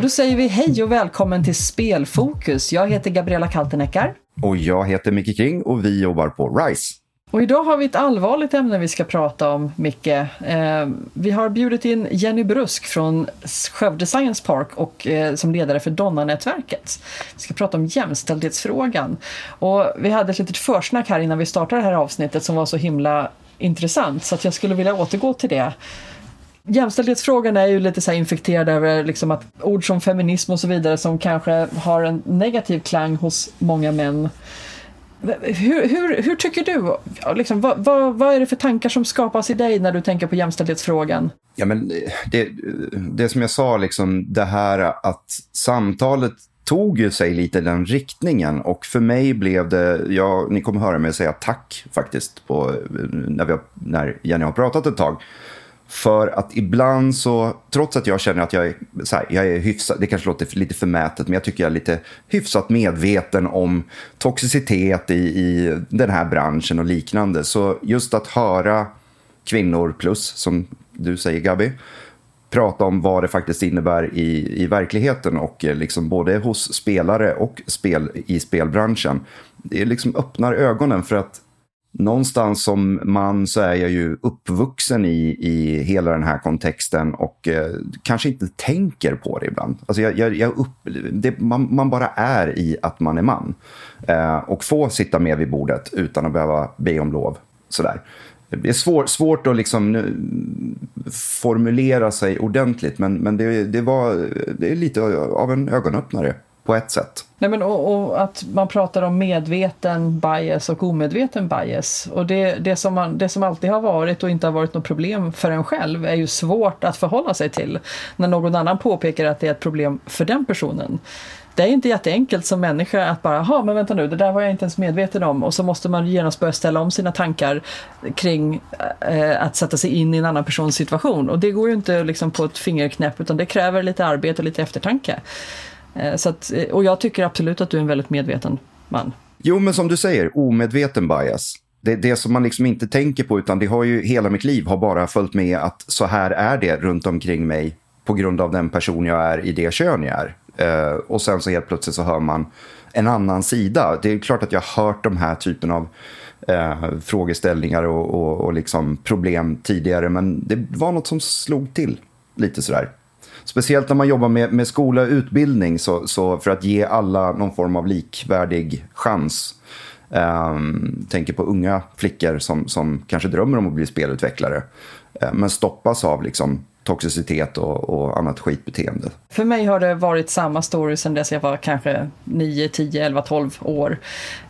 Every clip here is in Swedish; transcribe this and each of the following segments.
Och då säger vi hej och välkommen till Spelfokus. Jag heter Gabriella Kalteneckar. Och jag heter Micke Kring och vi jobbar på RISE. Och idag har vi ett allvarligt ämne vi ska prata om, Micke. Eh, vi har bjudit in Jenny Brusk från Skövde Science Park och eh, som ledare för Donna-nätverket. Vi ska prata om jämställdhetsfrågan. Och vi hade ett litet försnack här innan vi startade det här avsnittet som var så himla intressant så att jag skulle vilja återgå till det. Jämställdhetsfrågan är ju lite så infekterad över liksom att ord som feminism och så vidare som kanske har en negativ klang hos många män. Hur, hur, hur tycker du? Liksom, vad, vad, vad, är det för tankar som skapas i dig när du tänker på jämställdhetsfrågan? Ja, men eh, det, det som jag sa, liksom, det här att samtalet tog ju sig lite den riktningen och för mig blev det, ja, ni kommer höra mig säga tack faktiskt på, eh, när, vi har, när Jenny har pratat ett tag. För att ibland så, trots att jag känner att jag är, så här, jag är hyfsat, det kanske låter lite förmätet, men jag tycker jag är lite hyfsat medveten om toxicitet i, i den här branschen och liknande. Så just att höra kvinnor plus, som du säger Gabi, prata om vad det faktiskt innebär i, i verkligheten och eh, liksom både hos spelare och spel, i spelbranschen. Det liksom öppnar ögonen för att någonstans som man så är jag ju uppvuxen i, i hela den här kontexten och eh, kanske inte tänker på det ibland. Alltså jag, jag, jag upp, det, man, man, bara är i att man är man. Eh, och få sitta med vid bordet utan att behöva be om lov. Sådär. Det är svår, svårt att liksom nu, formulera sig ordentligt men, men det, det, var, det är lite av en ögonöppnare på ett sätt. Nej, men, och, och, att man pratar om medveten bias och omedveten bias. Och det, det, som man, det som alltid har varit och inte har varit något problem för en själv är ju svårt att förhålla sig till. När någon annan påpekar att det är ett problem för den personen. Det är inte jätteenkelt som människa att bara, ha men vänta nu, det där var jag inte ens medveten om. Och så måste man genast börja ställa om sina tankar kring eh, att sätta sig in i en annan persons situation. Och det går ju inte liksom på ett fingerknäpp utan det kräver lite arbete och lite eftertanke. Eh, så att, eh, och jag tycker absolut att du är en väldigt medveten man. Jo, men som du säger, omedveten bias. Det det som man liksom inte tänker på, utan det har ju hela mitt liv har bara följt med att så här är det runt omkring mig på grund av den person jag är i det kön jag är. Uh, och sen så helt plötsligt så hör man en annan sida. Det är klart att jag har hört de här typen av uh, frågeställningar och, och, och liksom problem tidigare, men det var något som slog till lite sådär. Speciellt när man jobbar med, med skola och utbildning så, så för att ge alla någon form av likvärdig chans. Um, tänker på unga flickor som, som kanske drömmer om att bli spelutvecklare. Ehm, men stoppas av liksom, toxicitet och, och, annat skitbeteende. För mig har det varit samma story sedan dess jag var kanske 9, 10, 11, 12 år.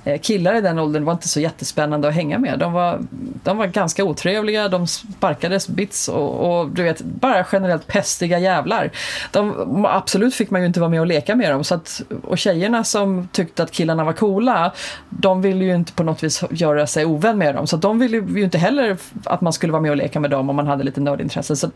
Eh, killar i den åldern var inte så jättespännande att hänga med. De var, de var ganska otrevliga, de sparkades bits och, och du vet, bara generellt pestiga jävlar. De, absolut fick man ju inte vara med och leka med dem. Så att, och tjejerna som tyckte att killarna var coola, de ville ju inte på något vis göra sig ovän med dem. Så de ville ju inte heller att man skulle vara med och leka med dem om man hade lite nördintresse. Så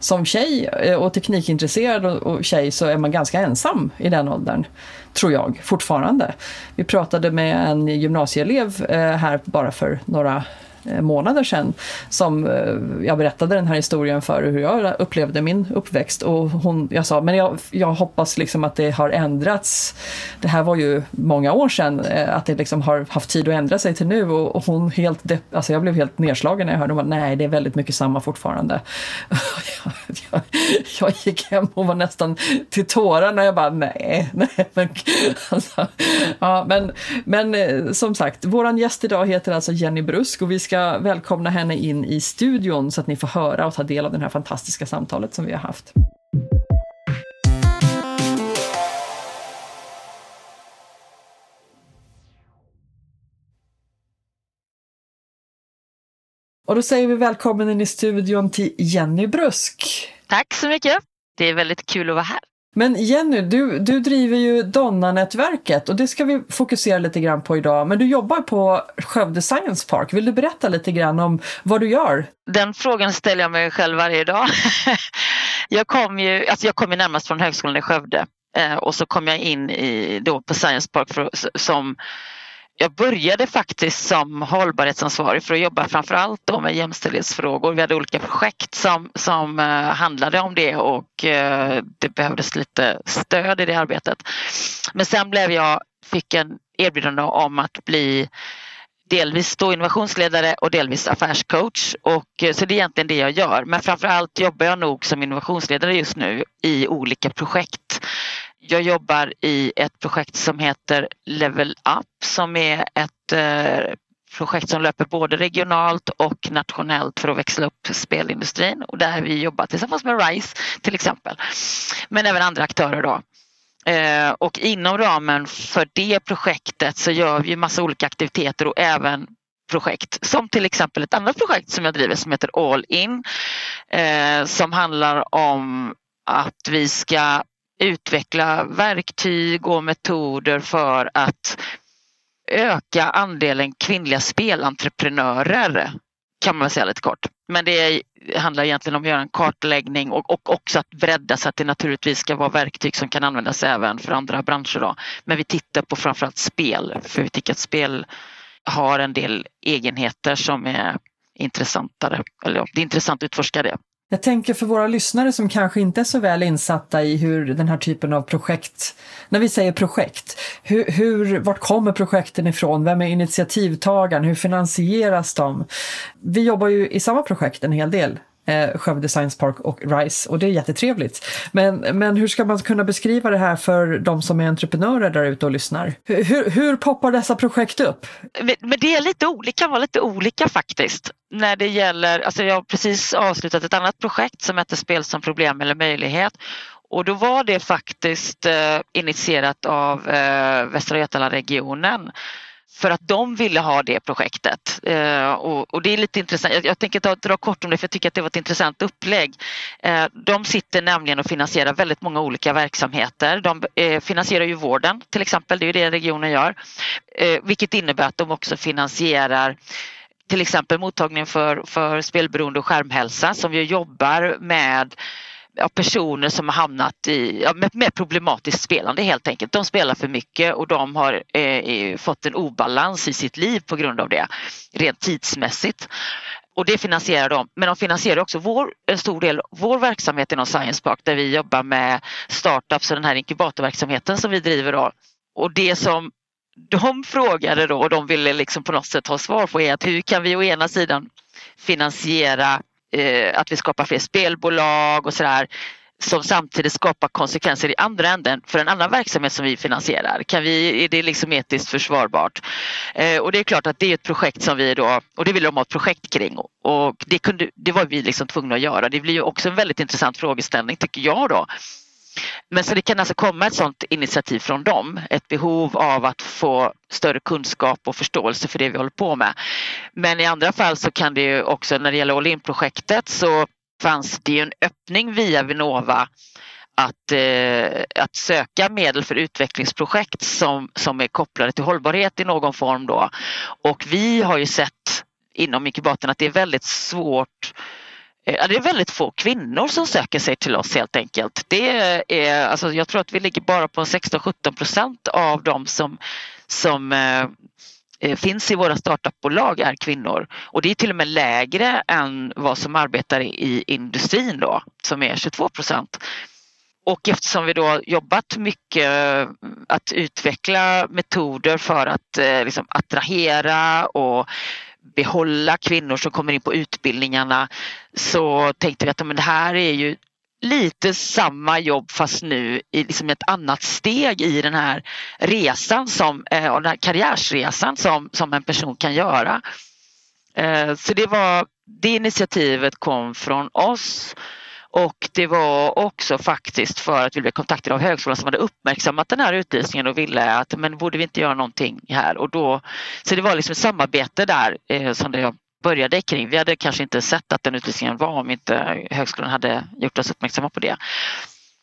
som tjej eh, och teknikintresserad och tjej så är man ganska ensam i den åldern. Tror jag, fortfarande. Vi pratade med en gymnasieelev eh, här bara för några Eh, månader sedan som eh, jag berättade den här historien för hur jag upplevde min uppväxt och hon, jag sa men jag, jag hoppas liksom att det har ändrats. Det här var ju många år sedan eh, att det liksom har haft tid att ändra sig till nu och, och hon helt, alltså jag blev helt nedslagen när jag hörde hon bara, nej det är väldigt mycket samma fortfarande. jag, jag, jag, gick hem och var nästan till tårar när jag bara nej, nej men, alltså, ja, men, men som sagt, våran gäst idag heter alltså Jenny Brusk och vi ska ska välkomna henne in i studion så att ni får höra och ta del av det här fantastiska samtalet som vi har haft. Och då säger vi välkommen in i studion till Jenny Brusk. Tack så mycket. Det är väldigt kul att vara här. Men Jenny, du, du driver ju Donna-nätverket och det ska vi fokusera lite grann på idag. Men du jobbar på Skövde Science Park. Vill du berätta lite grann om vad du gör? Den frågan ställer jag mig själv varje dag. jag kom ju, alltså jag kom ju närmast från Högskolan i Skövde eh, och så kom jag in i, då på Science Park för, som jag började faktiskt som hållbarhetsansvarig för att jobba framförallt då med jämställdhetsfrågor. Vi hade olika projekt som, som eh, handlade om det och eh, det behövdes lite stöd i det arbetet. Men sen blev jag, fick en erbjudande om att bli delvis då innovationsledare och delvis affärscoach. Och, eh, så det är egentligen det jag gör. Men framförallt jobbar jag nog som innovationsledare just nu i olika projekt jag jobbar i ett projekt som heter Level Up som är ett eh, projekt som löper både regionalt och nationellt för att växla upp spelindustrin och där vi jobbar tillsammans med RISE till exempel. Men även andra aktörer då. Eh, och inom ramen för det projektet så gör vi massa olika aktiviteter och även projekt som till exempel ett annat projekt som jag driver som heter All In eh, som handlar om att vi ska utveckla verktyg och metoder för att öka andelen kvinnliga spelentreprenörer kan man säga lite kort. Men det handlar egentligen om att göra en kartläggning och, och också att bredda så att det naturligtvis ska vara verktyg som kan användas även för andra branscher. Då. Men vi tittar på framförallt spel för vi tycker att spel har en del egenheter som är intressantare. Eller det är intressant att utforska det. Jag tänker för våra lyssnare som kanske inte är så väl insatta i hur den här typen av projekt, när vi säger projekt, hur, hur, vart kommer projekten ifrån? Vem är initiativtagaren? Hur finansieras de? Vi jobbar ju i samma projekt en hel del eh, Skövde Science Park och RISE och det är jättetrevligt. Men, men hur ska man kunna beskriva det här för de som är entreprenörer där ute och lyssnar? Hur, hur, poppar dessa projekt upp? Men det är lite olika, vara lite olika faktiskt. När det gäller, alltså jag har precis avslutat ett annat projekt som heter Spel som problem eller möjlighet och då var det faktiskt eh, initierat av eh, Västra Götalandregionen för att de ville ha det projektet. Eh, och, och, det är lite intressant. Jag, jag tänker ta, dra kort om det för jag tycker att det var ett intressant upplägg. Eh, de sitter nämligen och finansierar väldigt många olika verksamheter. De eh, finansierar ju vården till exempel, det är ju det regionen gör. Eh, vilket innebär att de också finansierar till exempel mottagningen för, för spelberoende och skärmhälsa som ju jobbar med ja, personer som har hamnat i, ja, med, med, problematiskt spelande helt enkelt. De spelar för mycket och de har eh, fått en obalans i sitt liv på grund av det, rent tidsmässigt. Och det finansierar de, men de finansierar också vår, en stor del vår verksamhet inom Science Park där vi jobbar med startups och den här inkubatorverksamheten som vi driver. Då. Och det som de frågade då och de ville liksom på något sätt ha svar på är att hur kan vi å ena sidan finansiera eh, att vi skapar fler spelbolag och sådär som samtidigt skapar konsekvenser i andra änden för en annan verksamhet som vi finansierar. Kan vi, är det liksom etiskt försvarbart? Eh, och det är klart att det är ett projekt som vi då, och det vill de ha ett projekt kring och det, kunde, det var vi liksom tvungna att göra. Det blir ju också en väldigt intressant frågeställning tycker jag då. Men så det kan alltså komma ett sådant initiativ från dem, ett behov av att få större kunskap och förståelse för det vi håller på med. Men i andra fall så kan det ju också, när det gäller All In-projektet så fanns det ju en öppning via Vinnova att, eh, att söka medel för utvecklingsprojekt som, som är kopplade till hållbarhet i någon form då. Och vi har ju sett inom inkubatorn att det är väldigt svårt Eh, det är väldigt få kvinnor som söker sig till oss helt enkelt. Det är, alltså jag tror att vi ligger bara på 16-17 procent av de som, som eh, eh, finns i våra startupbolag är kvinnor och det är till och med lägre än vad som arbetar i industrin då som är 22 procent. Och eftersom vi då jobbat mycket eh, att utveckla metoder för att liksom attrahera och behålla kvinnor som kommer in på utbildningarna så tänkte vi att men det här är ju lite samma jobb fast nu i liksom ett annat steg i den här resan som, eh, och den här karriärsresan som, som en person kan göra. Eh, så det var det initiativet kom från oss och det var också faktiskt för att vi blev kontaktade av högskolan som hade uppmärksammat den här utlysningen och ville att men borde vi inte göra någonting här och då så det var liksom ett samarbete där eh, som det började kring. Vi hade kanske inte sett att den utlysningen var om inte högskolan hade gjort oss uppmärksamma på det.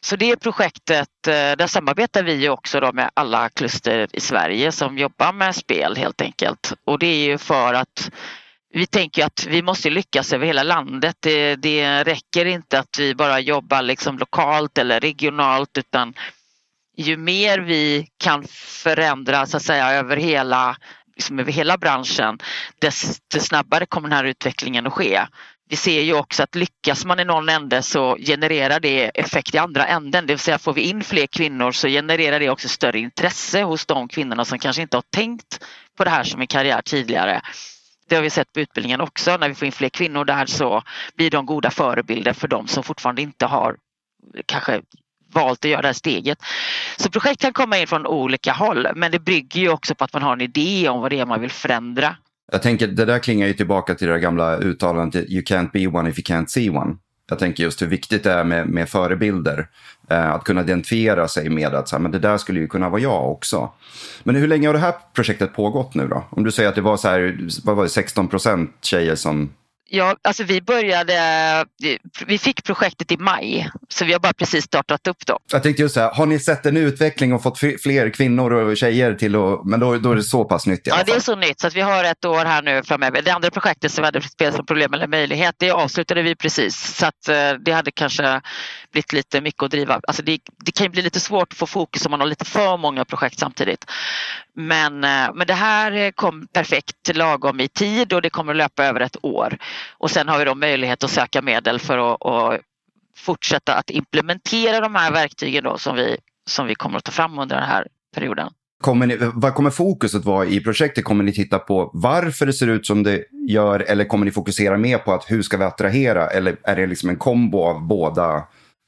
Så det projektet, eh, där samarbetar vi också då med alla kluster i Sverige som jobbar med spel helt enkelt. Och det är ju för att vi tänker att vi måste lyckas över hela landet. Det, det räcker inte att vi bara jobbar liksom lokalt eller regionalt utan ju mer vi kan förändra så att säga över hela, liksom över hela branschen desto snabbare kommer den här utvecklingen att ske. Vi ser ju också att lyckas man i någon ände så genererar det effekt i andra änden. Det vill säga får vi in fler kvinnor så genererar det också större intresse hos de kvinnorna som kanske inte har tänkt på det här som en karriär tidigare. Det har vi sett på utbildningen också. När vi får in fler kvinnor där så blir de goda förebilder för de som fortfarande inte har kanske valt att göra det här steget. Så projekt kan komma in från olika håll men det bygger ju också på att man har en idé om vad det är man vill förändra. Jag tänker, det där klingar ju tillbaka till det gamla uttalandet you can't be one if you can't see one. Jag tänker just hur viktigt det är med, med förebilder. Eh, att kunna identifiera sig med att så här, men det där skulle ju kunna vara jag också. Men hur länge har det här projektet pågått nu då? Om du säger att det var så här, vad var det, 16 procent tjejer som Ja, alltså vi började, vi fick projektet i maj så vi har bara precis startat upp då. Jag tänkte just så här, har ni sett en utveckling och fått fler kvinnor och tjejer till att, men då, då är det så pass nytt i alla Ja, det är så nytt så att vi har ett år här nu framöver. Det andra projektet som vi hade spel som problem eller möjlighet, det avslutade vi precis så att eh, det hade kanske blivit lite mycket att driva. Alltså det, det kan ju bli lite svårt att få fokus om man har lite för många projekt samtidigt. Men, eh, men det här eh, kom perfekt lagom i tid och det kommer att löpa över ett år. Och sen har vi då möjlighet att söka medel för att, att fortsätta att implementera de här verktygen då som, vi, som vi kommer att ta fram under den här perioden. Kommer ni, vad kommer fokuset vara i projektet? Kommer ni titta på varför det ser ut som det gör eller kommer ni fokusera mer på att hur ska vi attrahera eller är det liksom en kombo av båda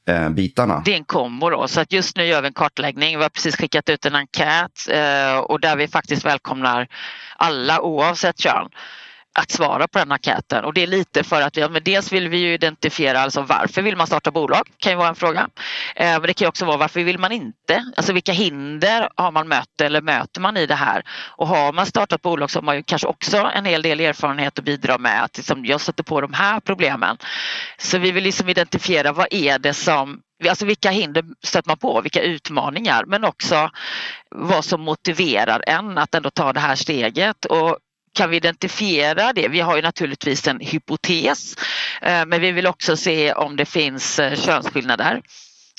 Eh, bitarna? Det är en kombo då, så att just nu gör vi en kartläggning. Vi har precis skickat ut en enkät eh, och där vi faktiskt välkomnar alla oavsett kön att svara på den enkäten och det är lite för att vi, men dels vill vi ju identifiera alltså varför vill man starta bolag kan ju vara en fråga. Eh, men det kan också vara varför vill man inte? Alltså vilka hinder har man mött eller möter man i det här? Och har man startat bolag så har man ju kanske också en hel del erfarenhet att bidra med att liksom, jag sätter på de här problemen. Så vi vill liksom identifiera vad är det som Alltså vilka hinder stöter man på, vilka utmaningar men också vad som motiverar en att ändå ta det här steget. Och kan vi identifiera det? Vi har ju naturligtvis en hypotes eh, men vi vill också se om det finns eh, könsskillnader.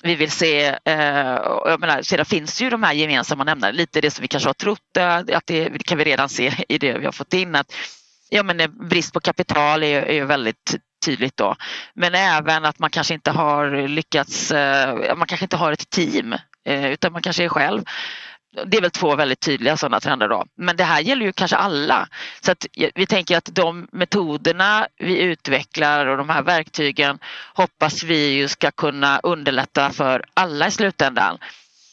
Vi vill se, eh, jag menar, sedan finns ju de här gemensamma nämnarna, lite det som vi kanske har trott, att det kan vi redan se i det vi har fått in. Att, ja, men brist på kapital är, är väldigt tydligt då. Men även att man kanske inte har lyckats, man kanske inte har ett team utan man kanske är själv det är väl två väldigt tydliga sådana trender då. Men det här gäller ju kanske alla. Så att vi tänker att de metoderna vi utvecklar och de här verktygen hoppas vi ju ska kunna underlätta för alla i slutändan.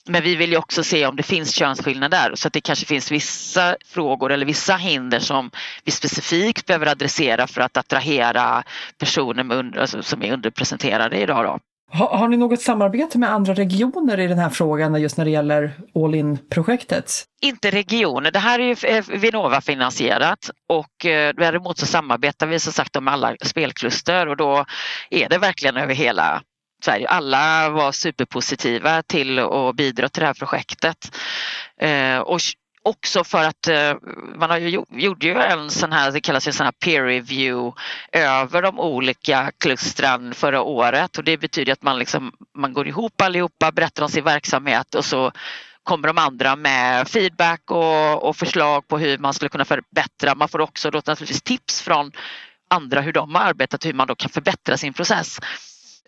Men vi vill ju också se om det finns könsskillnader så att det kanske finns vissa frågor eller vissa hinder som vi specifikt behöver adressera för att attrahera personer med, alltså, som är underrepresenterade idag. Då. Har, har, ni något samarbete med andra regioner i den här frågan just när det gäller All In-projektet? Inte regioner, det här är ju eh, Vinnova-finansierat och eh, däremot så samarbetar vi som sagt med alla spelkluster och då är det verkligen över hela Sverige. Alla var superpositiva till att bidra till det här projektet. Eh, och också för att eh, man har ju, gjorde ju en sån här, det kallas ju sån här peer review över de olika klustren förra året och det betyder att man, liksom, man går ihop allihopa, berättar om sin verksamhet och så kommer de andra med feedback och, och förslag på hur man skulle kunna förbättra. Man får också då naturligtvis tips från andra hur de har arbetat, hur man då kan förbättra sin process.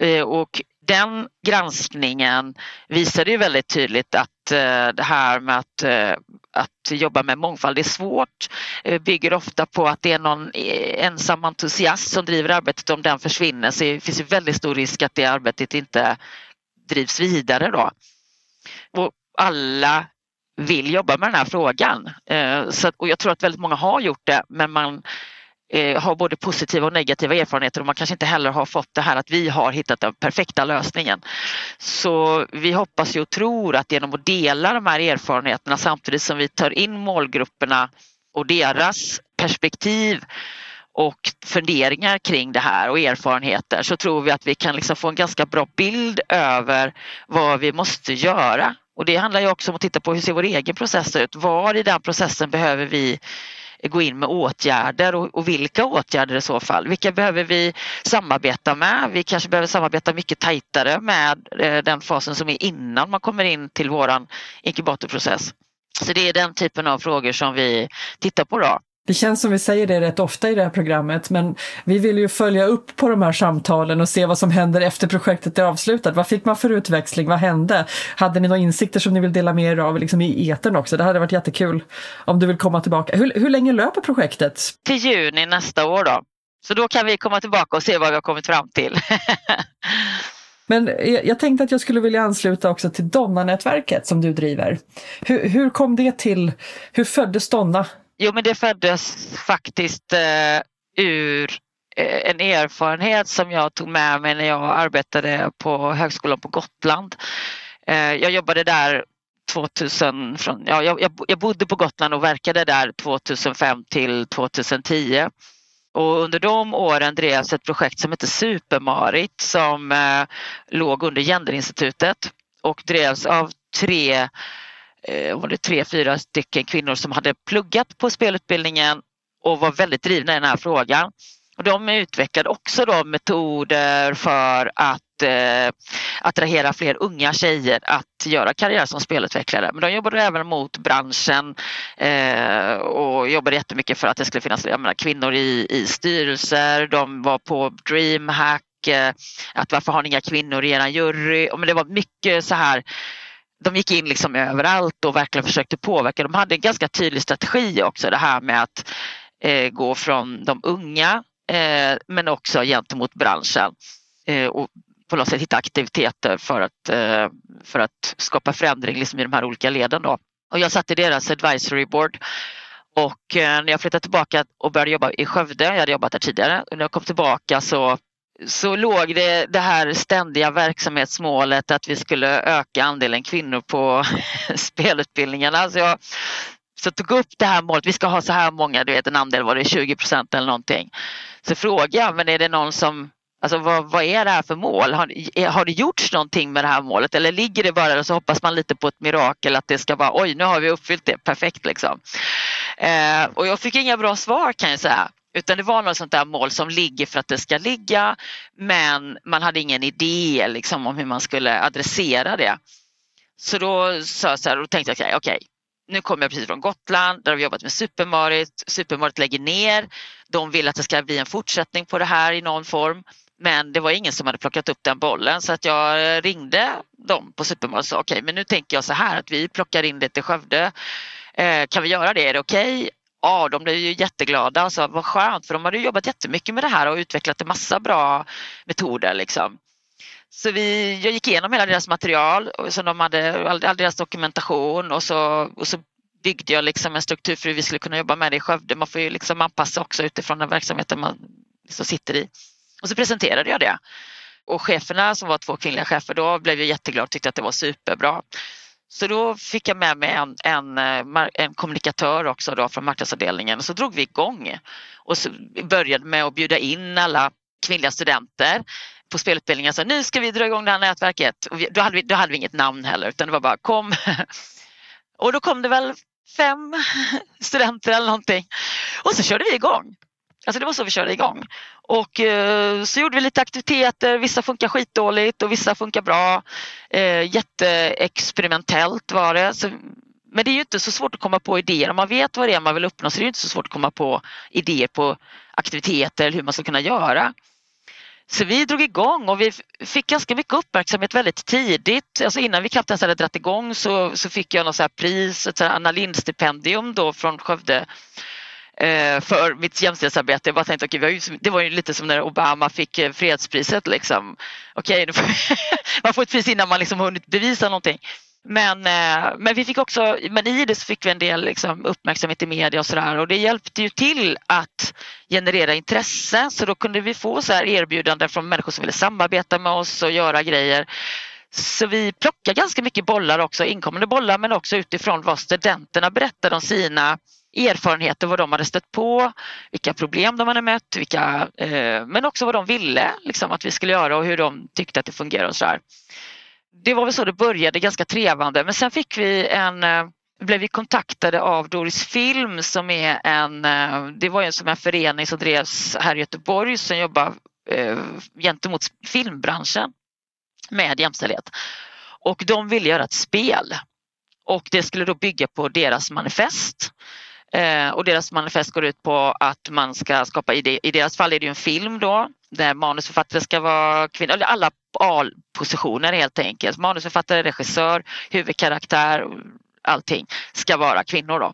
Eh, och den granskningen visade ju väldigt tydligt att eh, det här med att, eh, att jobba med mångfald är svårt. Eh, bygger ofta på att det är någon eh, ensam entusiast som driver arbetet. Om den försvinner så finns det väldigt stor risk att det arbetet inte drivs vidare då. Och alla vill jobba med den här frågan. Eh, så, och jag tror att väldigt många har gjort det men man eh, har både positiva och negativa erfarenheter och man kanske inte heller har fått det här att vi har hittat den perfekta lösningen. Så vi hoppas och tror att genom att dela de här erfarenheterna samtidigt som vi tar in målgrupperna och deras perspektiv och funderingar kring det här och erfarenheter så tror vi att vi kan liksom få en ganska bra bild över vad vi måste göra. Och det handlar ju också om att titta på hur ser vår egen process ut? Var i den processen behöver vi gå in med åtgärder och, och, vilka åtgärder i så fall. Vilka behöver vi samarbeta med? Vi kanske behöver samarbeta mycket tajtare med eh, den fasen som är innan man kommer in till våran inkubatorprocess. Så det är den typen av frågor som vi tittar på då. Det känns som vi säger det rätt ofta i det här programmet, men vi vill ju följa upp på de här samtalen och se vad som händer efter projektet är avslutat. Vad fick man för utväxling? Vad hände? Hade ni några insikter som ni vill dela med er av liksom i etern också? Det hade varit jättekul om du vill komma tillbaka. Hur, hur länge löper projektet? Till juni nästa år då. Så då kan vi komma tillbaka och se vad vi har kommit fram till. Men jag tänkte att jag skulle vilja ansluta också till Donna-nätverket som du driver. Hur, hur kom det till? Hur föddes Donna? Jo men det föddes faktiskt eh, ur eh, en erfarenhet som jag tog med mig när jag arbetade på Högskolan på Gotland. Eh, jag jobbade där 2000, från, ja, jag, jag bodde på Gotland och verkade där 2005 till 2010. Och under de åren drevs ett projekt som hette Supermarit som eh, låg under Genderinstitutet och drevs av tre Eh, var det tre, fyra stycken kvinnor som hade pluggat på spelutbildningen och var väldigt drivna i den här frågan. Och de utvecklade också då metoder för att eh, attrahera fler unga tjejer att göra karriär som spelutvecklare. Men de jobbade även mot branschen eh, och jobbade jättemycket för att det skulle finnas menar, kvinnor i, i styrelser. De var på DreamHack, eh, att varför har ni inga kvinnor i er jury? Men det var mycket så här de gick in liksom överallt och verkligen försökte påverka. De hade en ganska tydlig strategi också det här med att eh, gå från de unga eh, men också gentemot branschen eh, och på något sätt hitta aktiviteter för att, eh, för att skapa förändring liksom i de här olika leden. Då. Och jag satt i deras advisory board och eh, när jag flyttade tillbaka och började jobba i Skövde, jag hade jobbat där tidigare, och när jag kom tillbaka så så låg det det här ständiga verksamhetsmålet att vi skulle öka andelen kvinnor på spelutbildningarna. Så jag så tog upp det här målet, vi ska ha så här många, du vet en andel var det 20 procent eller någonting. Så frågade jag, men är det någon som Alltså vad, vad, är det här för mål? Har, har det gjorts någonting med det här målet eller ligger det bara och så hoppas man lite på ett mirakel att det ska vara oj nu har vi uppfyllt det perfekt liksom. Eh, och jag fick inga bra svar kan jag säga. Utan det var något sånt där mål som ligger för att det ska ligga men man hade ingen idé liksom, om hur man skulle adressera det. Så då sa jag så här, då tänkte jag okej, okay, okay, nu kommer jag precis från Gotland, där har vi jobbat med Supermarit. Supermarit lägger ner. De vill att det ska bli en fortsättning på det här i någon form. Men det var ingen som hade plockat upp den bollen så att jag ringde dem på Supermarit och sa okej, okay, men nu tänker jag så här att vi plockar in det till Skövde. Eh, kan vi göra det? Är det okej? Ja, de blev ju jätteglada och sa vad skönt för de hade jobbat jättemycket med det här och utvecklat en massa bra metoder. Liksom. Så vi, jag gick igenom hela deras material, som de hade all, all deras dokumentation och så, och så byggde jag liksom en struktur för hur vi skulle kunna jobba med det i Skövde. Man får ju liksom anpassa också utifrån den verksamheten man liksom sitter i. Och så presenterade jag det. Och cheferna som var två kvinnliga chefer då blev ju jätteglada och tyckte att det var superbra. Så då fick jag med mig en, en, eh, en kommunikatör också då från marknadsavdelningen och så drog vi igång och så började med att bjuda in alla kvinnliga studenter på spelutbildningen. Så nu ska vi dra igång det här nätverket. Och vi, då, hade vi, då hade vi inget namn heller utan det var bara kom. Och då kom det väl fem studenter eller någonting. Och så körde vi igång. Alltså det var så vi körde igång. Och eh, så gjorde vi lite aktiviteter, vissa funkar skitdåligt och vissa funkar bra. Eh, jätteexperimentellt var det. Så, men det är ju inte så svårt att komma på idéer. Om man vet vad det är man vill uppnå så är det inte så svårt att komma på idéer på aktiviteter eller hur man ska kunna göra. Så vi drog igång och vi fick ganska mycket uppmärksamhet väldigt tidigt. Alltså innan vi knappt ens hade dragit igång så, så fick jag något så pris, ett Anna Lindh-stipendium då från Skövde Eh, för mitt jämställdhetsarbete. Jag bara tänkte, okay, var ju, det var ju lite som när Obama fick eh, fredspriset. Liksom. Okej, okay, man får ett pris innan man liksom hunnit bevisa någonting. Men, eh, men vi fick också, men i det så fick vi en del liksom, uppmärksamhet i media och sådär och det hjälpte ju till att generera intresse så då kunde vi få så här erbjudanden från människor som ville samarbeta med oss och göra grejer. Så vi plockar ganska mycket bollar också, inkommande bollar men också utifrån vad studenterna berättade om sina erfarenheter, vad de hade stött på, vilka problem de hade mött, vilka, eh, men också vad de ville liksom, att vi skulle göra och hur de tyckte att det fungerade och så. Det var väl så det började, ganska trevande, men sen fick vi en, eh, blev vi kontaktade av Doris Film som är en, eh, det var ju som en förening som drevs här i Göteborg som jobbar eh, gentemot filmbranschen med jämställdhet. Och de ville göra ett spel och det skulle då bygga på deras manifest. Eh, och deras manifest går ut på att man ska skapa, i, i deras fall är det en film då, där manusförfattare ska vara kvinnor, eller alla positioner helt enkelt. Manusförfattare, regissör, huvudkaraktär, allting ska vara kvinnor då.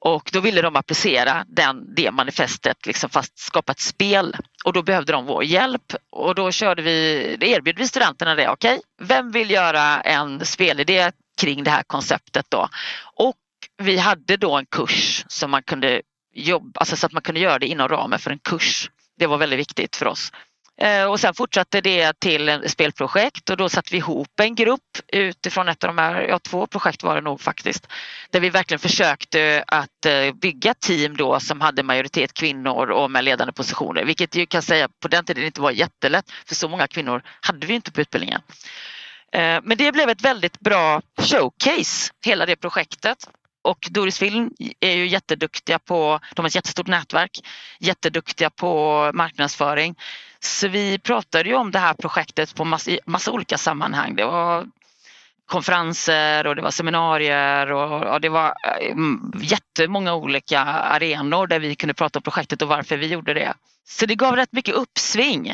Och då ville de applicera den, det manifestet, liksom fast skapa ett spel. Och då behövde de vår hjälp och då körde vi, erbjöd vi studenterna det. Okej, okay, vem vill göra en spelidé kring det här konceptet då? Och vi hade då en kurs som man kunde jobba, alltså så att man kunde göra det inom ramen för en kurs. Det var väldigt viktigt för oss. Eh, och sen fortsatte det till ett spelprojekt och då satte vi ihop en grupp utifrån ett av de här, ja två projekt var det nog faktiskt, där vi verkligen försökte att eh, bygga team då som hade majoritet kvinnor och med ledande positioner, vilket ju kan säga på den tiden inte var jättelätt för så många kvinnor hade vi inte på utbildningen. Eh, men det blev ett väldigt bra showcase, hela det projektet. Och Doris Film är ju jätteduktiga på, de har ett jättestort nätverk, jätteduktiga på marknadsföring. Så vi pratade ju om det här projektet på massa, massa olika sammanhang. Det var konferenser och det var seminarier och, och det var eh, jättemånga olika arenor där vi kunde prata om projektet och varför vi gjorde det. Så det gav rätt mycket uppsving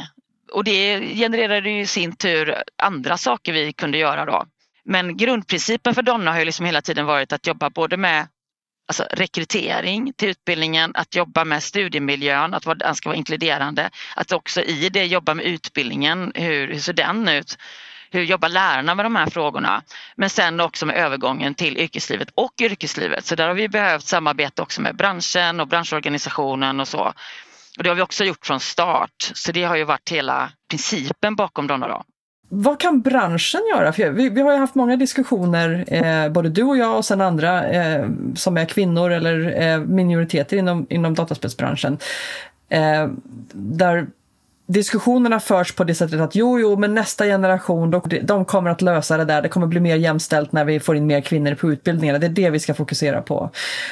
och det genererade i sin tur andra saker vi kunde göra då. Men grundprincipen för Donna har ju liksom hela tiden varit att jobba både med alltså rekrytering till utbildningen, att jobba med studiemiljön, att den ska vara inkluderande, att också i det jobba med utbildningen, hur, hur ser den ut? Hur jobbar lärarna med de här frågorna? Men sen också med övergången till yrkeslivet och yrkeslivet. Så där har vi behövt samarbeta också med branschen och branschorganisationen och så. Och det har vi också gjort från start. Så det har ju varit hela principen bakom Donna då. Vad kan branschen göra? För vi, vi har ju haft många diskussioner, eh, både du och jag och sen andra eh, som är kvinnor eller eh, minoriteter inom, inom dataspelsbranschen. Eh, där diskussionerna förs på det sättet att jo, jo, men nästa generation, de, de kommer att lösa det där. Det kommer bli mer jämställt när vi får in mer kvinnor på utbildningarna. Det är det vi ska fokusera på.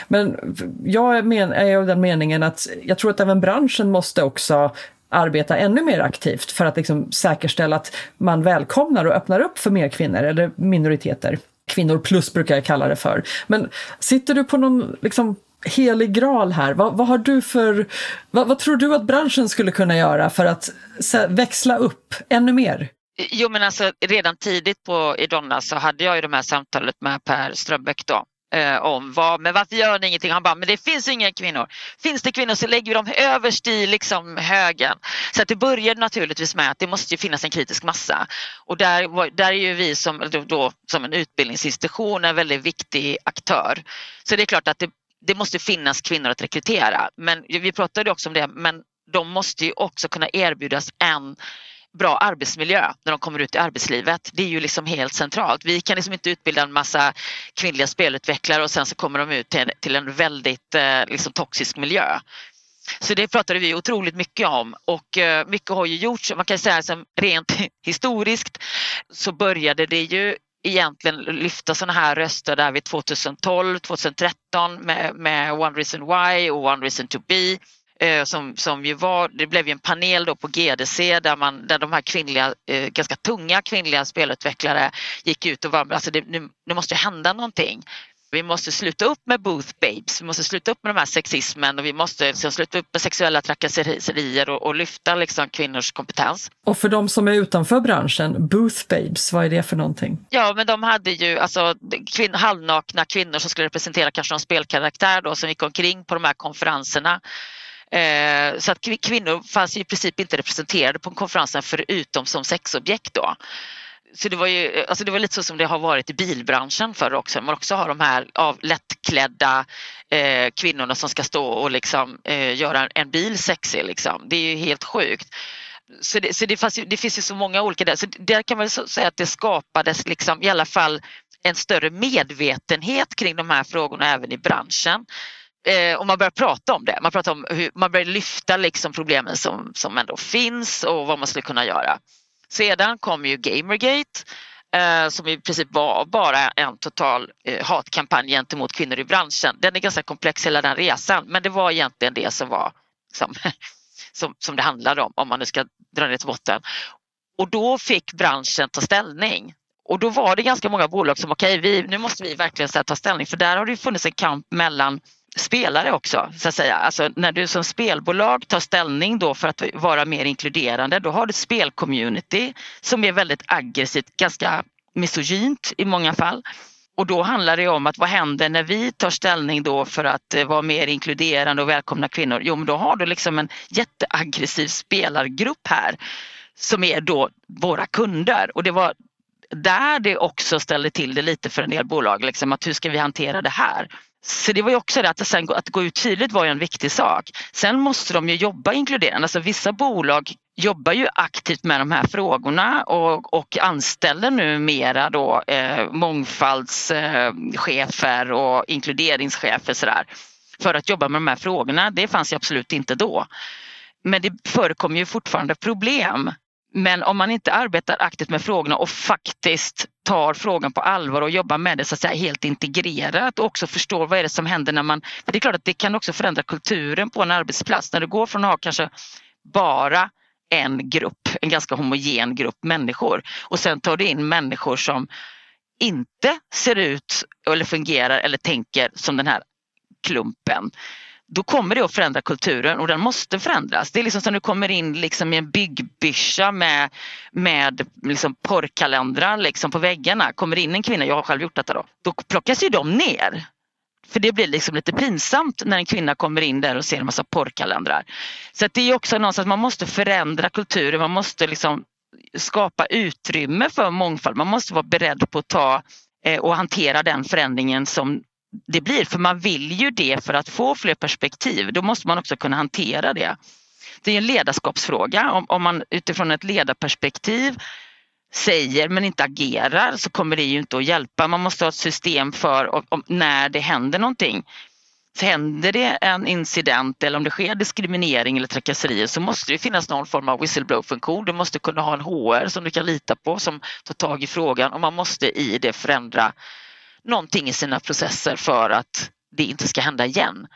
Men jag men, är av den meningen att jag tror att även branschen måste också arbeta ännu mer aktivt för att liksom säkerställa att man välkomnar och öppnar upp för mer kvinnor eller minoriteter. Kvinnor plus brukar jag kalla det för. Men sitter du på någon liksom, helig graal här? Vad, vad har du för, vad, vad, tror du att branschen skulle kunna göra för att växla upp ännu mer? Jo men alltså redan tidigt på Idonna så hade jag ju de här samtalet med Per Strömbäck då eh, om vad, men varför gör ni ingenting? Han bara, men det finns inga kvinnor. Finns det kvinnor så lägger vi dem överst i liksom högen. Så att det började naturligtvis med att det måste finnas en kritisk massa. Och där, där är ju vi som, då, som en utbildningsinstitution en väldigt viktig aktör. Så det är klart att det, det måste finnas kvinnor att rekrytera. Men vi pratade också om det, men de måste ju också kunna erbjudas en bra arbetsmiljö när de kommer ut i arbetslivet. Det är ju liksom helt centralt. Vi kan liksom inte utbilda en massa kvinnliga spelutvecklare och sen så kommer de ut till, till en väldigt eh, liksom toxisk miljö. Så det pratade vi otroligt mycket om och eh, mycket har ju gjorts. Man kan säga som rent historiskt så började det ju egentligen lyfta sådana här röster där vid 2012, 2013 med, med One Reason Why och One Reason To Be som, som ju var, det blev ju en panel då på GDC där, man, där de här kvinnliga, eh, ganska tunga kvinnliga spelutvecklare gick ut och var, alltså det, nu, nu måste hända någonting. Vi måste sluta upp med booth babes, vi måste sluta upp med de här sexismen och vi måste liksom sluta upp med sexuella trakasserier och, och, lyfta liksom kvinnors kompetens. Och för de som är utanför branschen, booth babes, vad är det för någonting? Ja, men de hade ju alltså kvin halvnakna kvinnor som skulle representera kanske någon spelkaraktär då som gick omkring på de här konferenserna Eh, så att kvinnor fanns i princip inte representerade på konferensen förutom som sexobjekt då. Så det var ju alltså det var lite så som det har varit i bilbranschen förr också. Man också har de här av lättklädda eh, kvinnorna som ska stå och liksom, eh, göra en bil sexig. Liksom. Det är ju helt sjukt. Så, det, så det, fanns, det, finns ju så många olika där. Så där kan man säga att det skapades liksom, i alla fall en större medvetenhet kring de här frågorna även i branschen eh, och man börjar prata om det. Man, pratar om hur, man börjar lyfta liksom problemen som, som ändå finns och vad man skulle kunna göra. Sedan kom ju Gamergate eh, som i princip var bara en total eh, hatkampanj gentemot kvinnor i branschen. Den är ganska komplex hela den resan men det var egentligen det som var som, som, som det handlade om, om man nu ska dra ner till botten. Och då fick branschen ta ställning. Och då var det ganska många bolag som okej, okay, nu måste vi verkligen ta ställning för där har det funnits en kamp mellan spelare också så att säga. Alltså när du som spelbolag tar ställning då för att vara mer inkluderande då har du ett spelcommunity som är väldigt aggressivt, ganska misogynt i många fall. Och då handlar det om att vad händer när vi tar ställning då för att eh, vara mer inkluderande och välkomna kvinnor? Jo men då har du liksom en jätteaggressiv spelargrupp här som är då våra kunder och det var där det också ställde till det lite för en del bolag. Liksom, att hur ska vi hantera det här? Så det var ju också det att, sen, att gå ut tydligt var ju en viktig sak. Sen måste de ju jobba inkluderande. Alltså vissa bolag jobbar ju aktivt med de här frågorna och, och anställer numera då eh, mångfaldschefer eh, och inkluderingschefer sådär, för att jobba med de här frågorna. Det fanns ju absolut inte då. Men det förekommer ju fortfarande problem men om man inte arbetar aktivt med frågorna och faktiskt tar frågan på allvar och jobbar med det så att säga helt integrerat och också förstår vad är det som händer när man... För det är klart att det kan också förändra kulturen på en arbetsplats. När du går från att ha kanske bara en grupp, en ganska homogen grupp människor och sen tar du in människor som inte ser ut eller fungerar eller tänker som den här klumpen då kommer det att förändra kulturen och den måste förändras. Det är liksom som du kommer in liksom i en byggbyscha med, med liksom porrkalendrar liksom på väggarna. Kommer in en kvinna, jag har själv gjort detta då, då plockas ju de ner. För det blir liksom lite pinsamt när en kvinna kommer in där och ser en massa porrkalendrar. Så det är också någonstans, man måste förändra kulturen, man måste liksom skapa utrymme för mångfald. Man måste vara beredd på att ta eh, och hantera den förändringen som det blir. För man vill ju det för att få fler perspektiv. Då måste man också kunna hantera det. Det är en ledarskapsfråga. Om, om man utifrån ett ledarperspektiv säger men inte agerar så kommer det ju inte att hjälpa. Man måste ha ett system för om, när det händer någonting. Så händer det en incident eller om det sker diskriminering eller trakasserier så måste det finnas någon form av whistleblow-funktion. Du måste kunna ha en HR som du kan lita på som tar tag i frågan och man måste i det förändra någonting i sina processer för att det inte ska hända igen.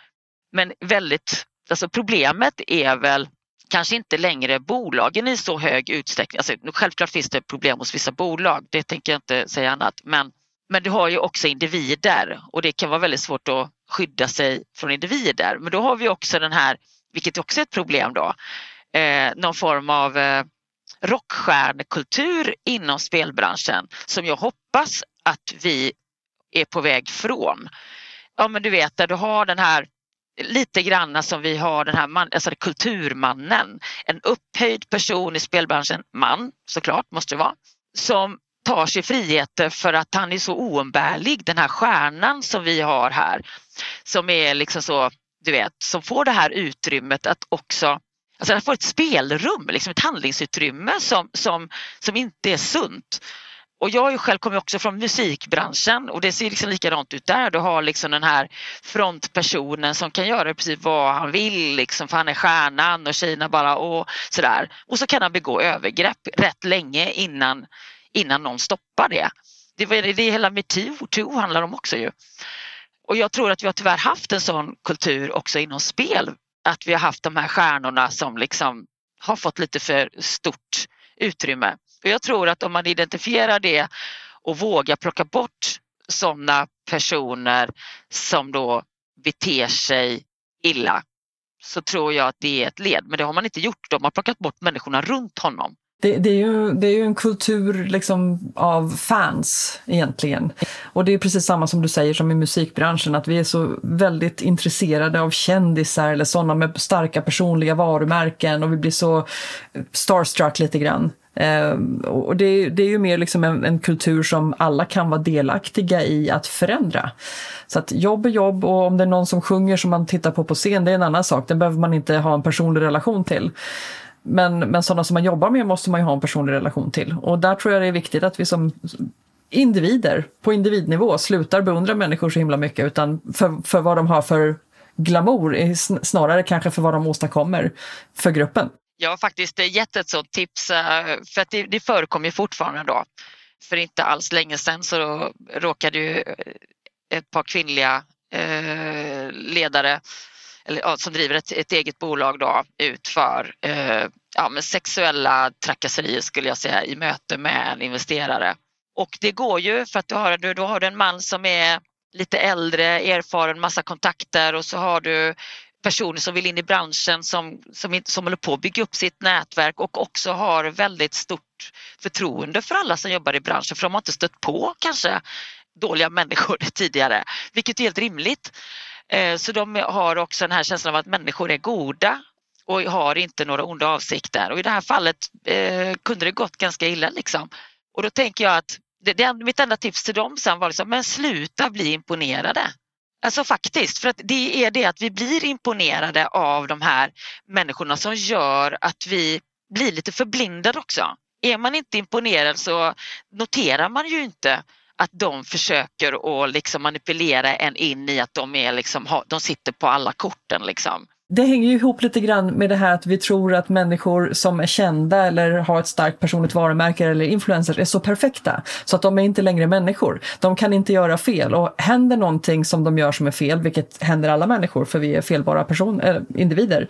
Men väldigt, alltså problemet är väl kanske inte längre bolagen i så hög utsträckning. Alltså, självklart finns det problem hos vissa bolag, det tänker jag inte säga annat. Men, men du har ju också individer och det kan vara väldigt svårt att skydda sig från individer. Men då har vi också den här, vilket också är ett problem då, eh, någon form av eh, rockstjärnekultur inom spelbranschen som jag hoppas att vi är på väg från. Ja men du vet där du har den här lite granna som vi har den här man, alltså kulturmannen. En upphöjd person i spelbranschen, man såklart måste det vara, som tar sig friheter för att han är så oumbärlig, den här stjärnan som vi har här. Som är liksom så, du vet, som får det här utrymmet att också Alltså han får ett spelrum, liksom ett handlingsutrymme som, som, som inte är sunt. Och jag ju själv kommer också från musikbranschen och det ser liksom likadant ut där. Du har liksom den här frontpersonen som kan göra precis vad han vill liksom, för han är stjärnan och tjejerna bara och sådär. Och så kan han begå övergrepp rätt länge innan, innan någon stoppar det. Det är det hela metoo handlar om också ju. Och jag tror att vi har tyvärr haft en sån kultur också inom spel. Att vi har haft de här stjärnorna som liksom har fått lite för stort utrymme. Och jag tror att om man identifierar det och vågar plocka bort sådana personer som då beter sig illa så tror jag att det är ett led. Men det har man inte gjort. De har plockat bort människorna runt honom. Det, det, är ju, det är ju en kultur liksom av fans egentligen. Och det är precis samma som du säger som i musikbranschen, att vi är så väldigt intresserade av kändisar eller sådana med starka personliga varumärken och vi blir så starstruck lite grann. Eh, och det, det, är ju mer liksom en, en, kultur som alla kan vara delaktiga i att förändra. Så att jobb är jobb och om det är någon som sjunger som man tittar på på scen, det är en annan sak. Den behöver man inte ha en personlig relation till. Men, men sådana som man jobbar med måste man ju ha en personlig relation till. Och där tror jag det är viktigt att vi som individer på individnivå slutar beundra människor så himla mycket utan för, för vad de har för glamour, snarare kanske för vad de åstadkommer för gruppen. Jag har faktiskt gett ett sådant tips eh, för att det, det förekommer fortfarande då. för inte alls länge sedan så råkade ju eh, ett par kvinnliga eh, ledare eller, ja, som driver ett, ett, eget bolag då, ut för eh, ja, med sexuella trakasserier skulle jag säga i möte med en investerare. Och det går ju för att du har, du, då har du en man som är lite äldre, erfaren, massa kontakter och så har du personer som vill in i branschen som, som, som håller på att bygga upp sitt nätverk och också har väldigt stort förtroende för alla som jobbar i branschen för de har inte stött på kanske dåliga människor tidigare, vilket är helt rimligt. Eh, så de har också den här känslan av att människor är goda och har inte några onda avsikter och i det här fallet eh, kunde det gått ganska illa liksom. Och då tänker jag att det, det, mitt enda tips till dem sen var liksom, men sluta bli imponerade. Alltså faktiskt, för att det är det att vi blir imponerade av de här människorna som gör att vi blir lite förblindade också. Är man inte imponerad så noterar man ju inte att de försöker att liksom manipulera en in i att de, är liksom, de sitter på alla korten. Liksom. Det hänger ju ihop lite grann med det här att vi tror att människor som är kända eller har ett starkt personligt varumärke eller influencers är så perfekta så att de är inte längre människor. De kan inte göra fel och händer någonting som de gör som är fel, vilket händer alla människor för vi är felbara person, äh, individer,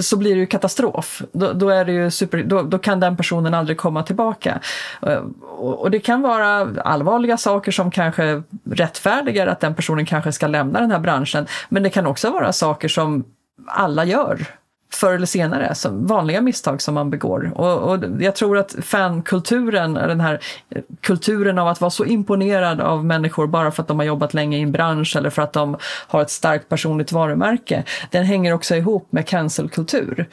så blir det ju katastrof. Då, då är det ju super, då, då, kan den personen aldrig komma tillbaka. Eh, och, och, det kan vara allvarliga saker som kanske rättfärdigar att den personen kanske ska lämna den här branschen. Men det kan också vara saker som alla gör förr eller senare, som vanliga misstag som man begår. Och, och, jag tror att fankulturen, den här eh, kulturen av att vara så imponerad av människor bara för att de har jobbat länge i en bransch eller för att de har ett starkt personligt varumärke, den hänger också ihop med cancelkultur.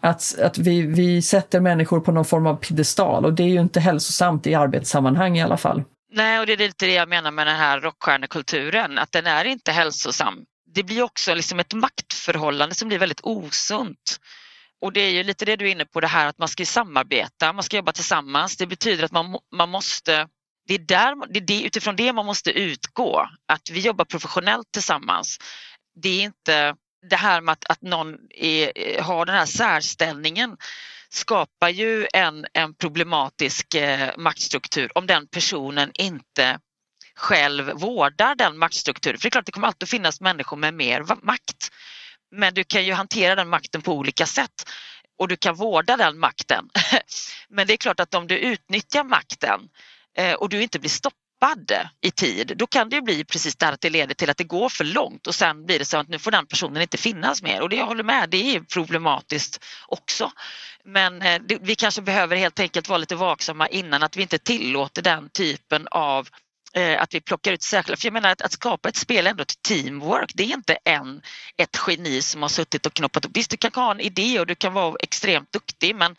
Att, att vi, vi sätter människor på någon form av piedestal och det är ju inte hälsosamt i arbetssammanhang i alla fall. Nej, och det är lite det jag menar med den här rockstjärnekulturen, att den är inte hälsosam det blir också liksom ett maktförhållande som blir väldigt osunt. Och det är ju lite det du är inne på det här att man ska samarbeta, man ska jobba tillsammans. Det betyder att man, man måste, det är, där, det är utifrån det man måste utgå, att vi jobbar professionellt tillsammans. Det är inte det här med att, att någon är, har den här särställningen skapar ju en, en problematisk eh, maktstruktur om den personen inte själv vårdar den maktstrukturen. För det är klart, det kommer alltid finnas människor med mer makt. Men du kan ju hantera den makten på olika sätt och du kan vårda den makten. Men det är klart att om du utnyttjar makten eh, och du inte blir stoppad i tid, då kan det bli precis det här att det leder till att det går för långt och sen blir det så att nu får den personen inte finnas mer och det jag håller med, det är problematiskt också. Men eh, vi kanske behöver helt enkelt vara lite vaksamma innan att vi inte tillåter den typen av Eh, att vi plockar ut särskilda, för jag menar att, att skapa ett spel är ändå ett teamwork. Det är inte en, ett geni som har suttit och knoppat upp. Visst, du kan ha en idé och du kan vara extremt duktig men,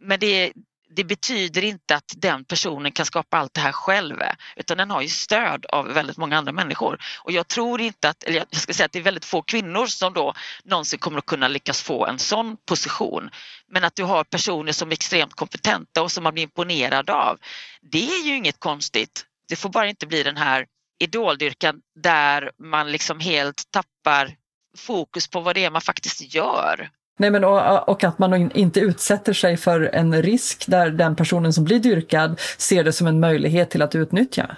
men det, det betyder inte att den personen kan skapa allt det här själv utan den har ju stöd av väldigt många andra människor. Och jag tror inte att, eller jag ska säga att det är väldigt få kvinnor som då någonsin kommer att kunna lyckas få en sån position. Men att du har personer som är extremt kompetenta och som man blir imponerad av, det är ju inget konstigt det får bara inte bli den här idoldyrkan där man liksom helt tappar fokus på vad det är man faktiskt gör. Nej, men och, och, att man inte utsätter sig för en risk där den personen som blir dyrkad ser det som en möjlighet till att utnyttja.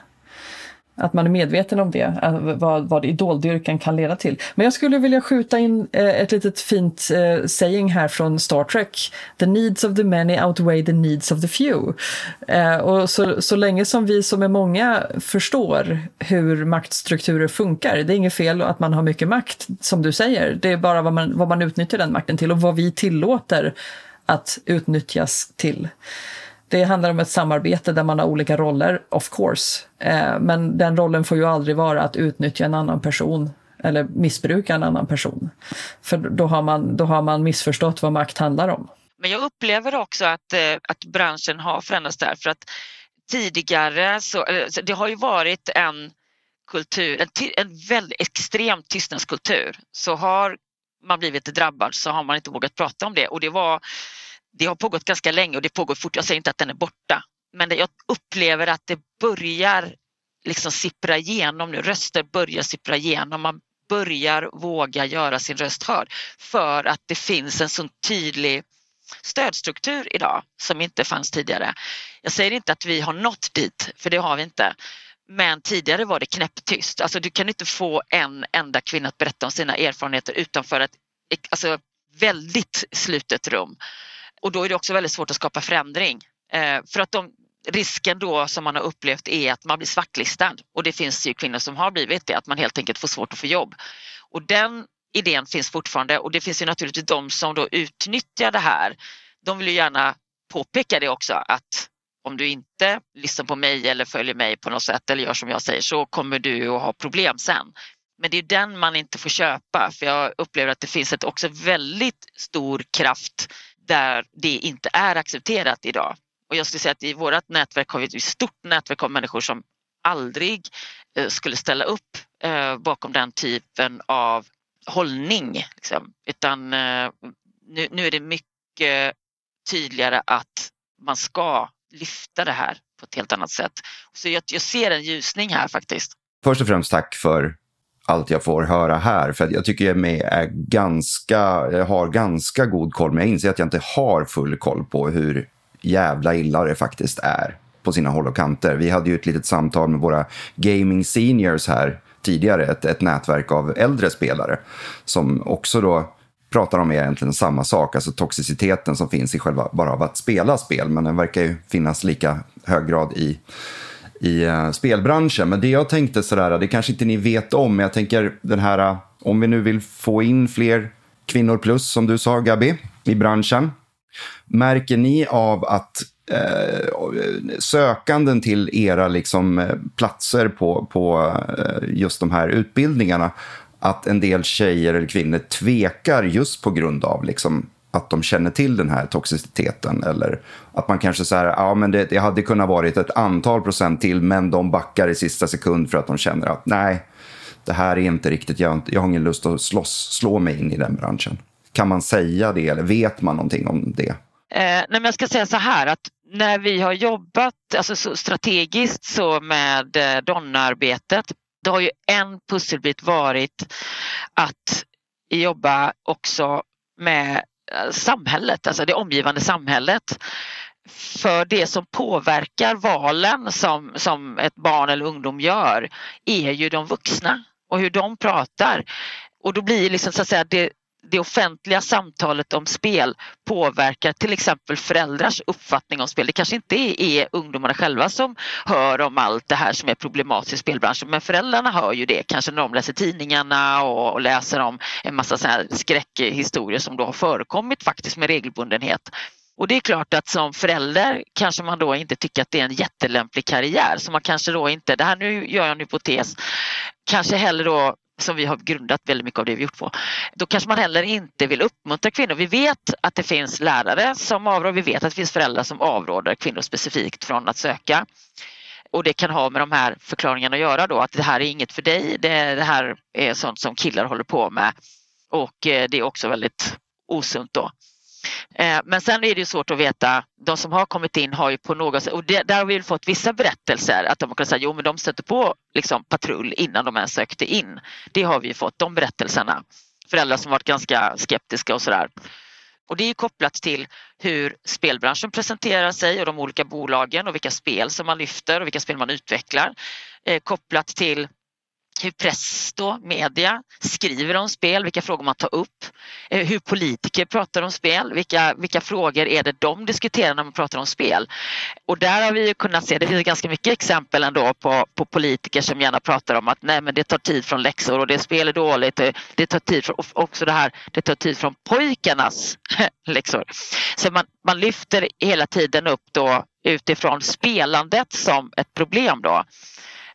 Att man är medveten om det, eh, vad, vad idoldyrkan kan leda till. Men jag skulle vilja skjuta in eh, ett litet fint eh, saying här från Star Trek. The needs of the many outweigh the needs of the few. Och så, så länge som vi som är många förstår hur maktstrukturer funkar, det är inget fel att man har mycket makt, som du säger. Det är bara vad man, vad man utnyttjar den makten till och vad vi tillåter att utnyttjas till. Det handlar om ett samarbete där man har olika roller, of course. Eh, men den rollen får ju aldrig vara att utnyttja en annan person eller missbruka en annan person. För då har man, då har man missförstått vad makt handlar om. Men jag upplever också att, eh, att branschen har förändrats där för att tidigare så, eh, det har ju varit en kultur, en, en väldigt extrem tystnadskultur. Så har man blivit drabbad så har man inte vågat prata om det och det var det har pågått ganska länge och det pågår fort. Jag säger inte att den är borta, men jag upplever att det börjar liksom sippra igenom nu. Röster börjar sippra igenom. Man börjar våga göra sin röst hörd för att det finns en så tydlig stödstruktur idag som inte fanns tidigare. Jag säger inte att vi har nått dit, för det har vi inte. Men tidigare var det knäpptyst. Alltså du kan inte få en enda kvinna att berätta om sina erfarenheter utanför ett alltså, väldigt slutet rum. Och då är det också väldigt svårt att skapa förändring. Eh, för att de, risken då som man har upplevt är att man blir svartlistad och det finns ju kvinnor som har blivit det, att man helt enkelt får svårt att få jobb. Och den idén finns fortfarande och det finns ju naturligtvis de som då utnyttjar det här. De vill ju gärna påpeka det också att om du inte lyssnar på mig eller följer mig på något sätt eller gör som jag säger så kommer du att ha problem sen. Men det är den man inte får köpa för jag upplever att det finns ett också väldigt stor kraft där det inte är accepterat idag. Och jag skulle säga att i vårt nätverk har vi ett stort nätverk av människor som aldrig eh, skulle ställa upp eh, bakom den typen av hållning. Liksom. Utan eh, nu, nu är det mycket tydligare att man ska lyfta det här på ett helt annat sätt. Så jag, jag ser en ljusning här faktiskt. Först och främst tack för allt jag får höra här. För jag tycker jag är ganska, jag har ganska god koll, men jag inser att jag inte har full koll på hur jävla illa det faktiskt är på sina håll och kanter. Vi hade ju ett litet samtal med våra gaming seniors här tidigare, ett, ett nätverk av äldre spelare som också då pratar om egentligen samma sak, alltså toxiciteten som finns i själva bara av att spela spel, men den verkar ju finnas lika hög grad i i uh, spelbranschen. Men det jag tänkte sådär, det kanske inte ni vet om, men jag tänker den här, uh, om vi nu vill få in fler kvinnor plus, som du sa Gabi, i branschen. Märker ni av att eh, sökanden till era liksom, eh, platser på, på just de här utbildningarna, att en del tjejer eller kvinnor tvekar just på grund av liksom, att de känner till den här toxiciteten. Eller att man kanske säger ja men det, det hade kunnat varit ett antal procent till men de backar i sista sekund för att de känner att nej, det här är inte riktigt, jag, jag har ingen lust att slåss, slå mig in i den branschen. Kan man säga det eller vet man någonting om det? Eh, nej, men jag ska säga så här att när vi har jobbat alltså, så strategiskt så med eh, Donna-arbetet då har ju en pusselbit varit att jobba också med Eh, samhället, alltså det omgivande samhället. För det som påverkar valen som, som ett barn eller ungdom gör är ju de vuxna och hur de pratar. Och då blir liksom så att säga det, det offentliga samtalet om spel påverkar till exempel föräldrars uppfattning om spel. Det kanske inte är ungdomarna själva som hör om allt det här som är problematiskt i spelbranschen men föräldrarna hör ju det kanske när de läser tidningarna och läser om en massa så här skräckhistorier som då har förekommit faktiskt med regelbundenhet. Och det är klart att som förälder kanske man då inte tycker att det är en jättelämplig karriär så man kanske då inte, det här nu gör jag en hypotes, kanske hellre då som vi har grundat väldigt mycket av det vi gjort på. Då kanske man heller inte vill uppmuntra kvinnor. Vi vet att det finns lärare som avråder, vi vet att det finns föräldrar som avråder kvinnor specifikt från att söka. Och det kan ha med de här förklaringarna att göra då att det här är inget för dig, det, det här är sånt som killar håller på med och eh, det är också väldigt osunt då. Eh, men sen är det svårt att veta, de som har kommit in har ju på något sätt, och det, där har vi fått vissa berättelser att de kan säga jo men de stötte på liksom patrull innan de ens sökte in. Det har vi fått, de berättelserna. Föräldrar som varit ganska skeptiska och sådär. Och det är kopplat till hur spelbranschen presenterar sig och de olika bolagen och vilka spel som man lyfter och vilka spel man utvecklar. Eh, kopplat till hur press då, media skriver om spel, vilka frågor man tar upp, eh, hur politiker pratar om spel, vilka, vilka frågor är det de diskuterar när man pratar om spel. Och där har vi kunnat se, det finns ganska mycket exempel ändå på, på politiker som gärna pratar om att nej men det tar tid från läxor och det spel är dåligt, eh, det tar tid från, också det här, det tar tid från pojkarnas läxor. Så man, man lyfter hela tiden upp då utifrån spelandet som ett problem då.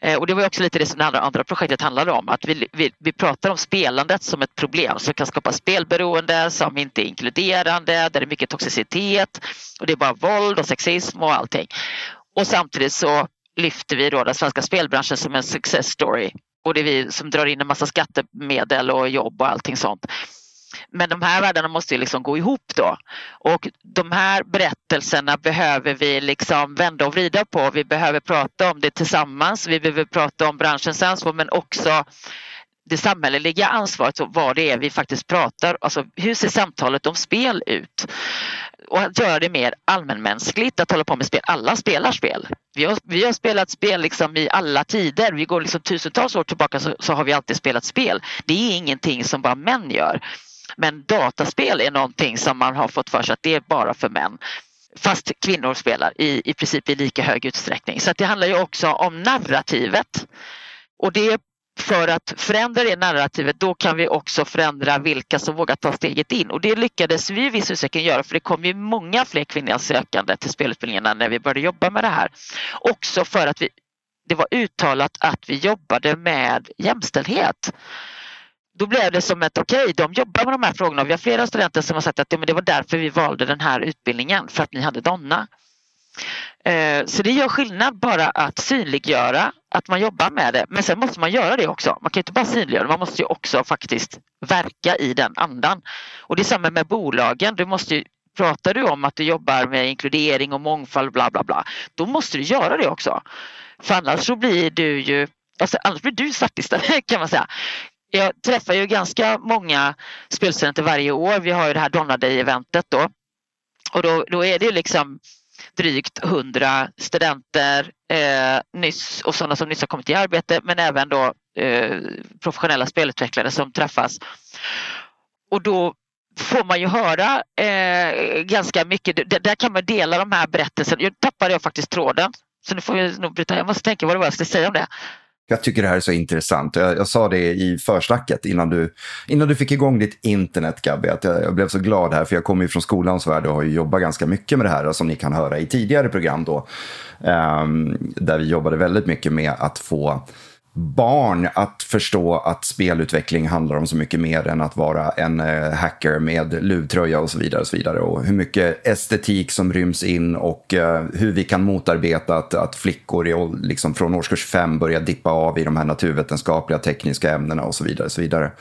Eh, och det var också lite det som det andra, andra projektet handlade om, att vi, vi, vi pratar om spelandet som ett problem som kan skapa spelberoende, som inte är inkluderande, där det är mycket toxicitet och det är bara våld och sexism och allting. Och samtidigt så lyfter vi då den svenska spelbranschen som en success story och det är vi som drar in en massa skattemedel och jobb och allting sånt. Men de här världarna måste ju liksom gå ihop då. Och de här berättelserna behöver vi liksom vända och vrida på. Vi behöver prata om det tillsammans. Vi behöver prata om branschens ansvar men också det samhälleliga ansvaret och vad det är vi faktiskt pratar, alltså hur ser samtalet om spel ut? Och att göra det mer allmänmänskligt, att hålla på med spel. Alla spelar spel. Vi har, vi har spelat spel liksom i alla tider. Vi går liksom tusentals år tillbaka så, så har vi alltid spelat spel. Det är ingenting som bara män gör. Men dataspel är någonting som man har fått för sig att det är bara för män. Fast kvinnor spelar i, i princip i lika hög utsträckning. Så det handlar ju också om narrativet. Och det för att förändra det narrativet då kan vi också förändra vilka som vågar ta steget in och det lyckades vi i viss utsträckning göra för det kom ju många fler kvinnliga sökande till spelutbildningarna när vi började jobba med det här. Också för att vi, det var uttalat att vi jobbade med jämställdhet. Då blev det som ett okej, okay, de jobbar med de här frågorna. Vi har flera studenter som har sagt att ja, men det var därför vi valde den här utbildningen, för att ni hade Donna. Eh, så det gör skillnad bara att synliggöra att man jobbar med det. Men sen måste man göra det också. Man kan inte bara synliggöra man måste ju också faktiskt verka i den andan. Och det är samma med bolagen. Du måste ju, pratar du om att du jobbar med inkludering och mångfald bla bla bla. Då måste du göra det också. För annars så blir du ju alltså, annars blir du svartlistad kan man säga. Jag träffar ju ganska många spelstudenter varje år. Vi har ju det här Donna Day-eventet då. Och då, då är det liksom drygt 100 studenter eh, nyss och sådana som nyss har kommit i arbete men även då eh, professionella spelutvecklare som träffas. Och då får man ju höra eh, ganska mycket. D där kan man dela de här berättelserna. Jag tappade jag faktiskt tråden. Så nu får vi nog bryta. Jag måste tänka vad det var jag skulle säga om det. Jag tycker det här är så intressant. Jag, jag sa det i försnacket innan du, innan du fick igång ditt internet, Gabby. Att jag, jag blev så glad här, för jag kommer ju från skolans värld och har ju jobbat ganska mycket med det här, som ni kan höra i tidigare program då. Um, där vi jobbade väldigt mycket med att få barn att förstå att spelutveckling handlar om så mycket mer än att vara en eh, hacker med luvtröja och så vidare. Och så vidare. Och hur mycket estetik som ryms in och eh, hur vi kan motarbeta att, att flickor i, liksom från årskurs fem börjar dippa av i de här naturvetenskapliga tekniska ämnena och så vidare. Och så vidare.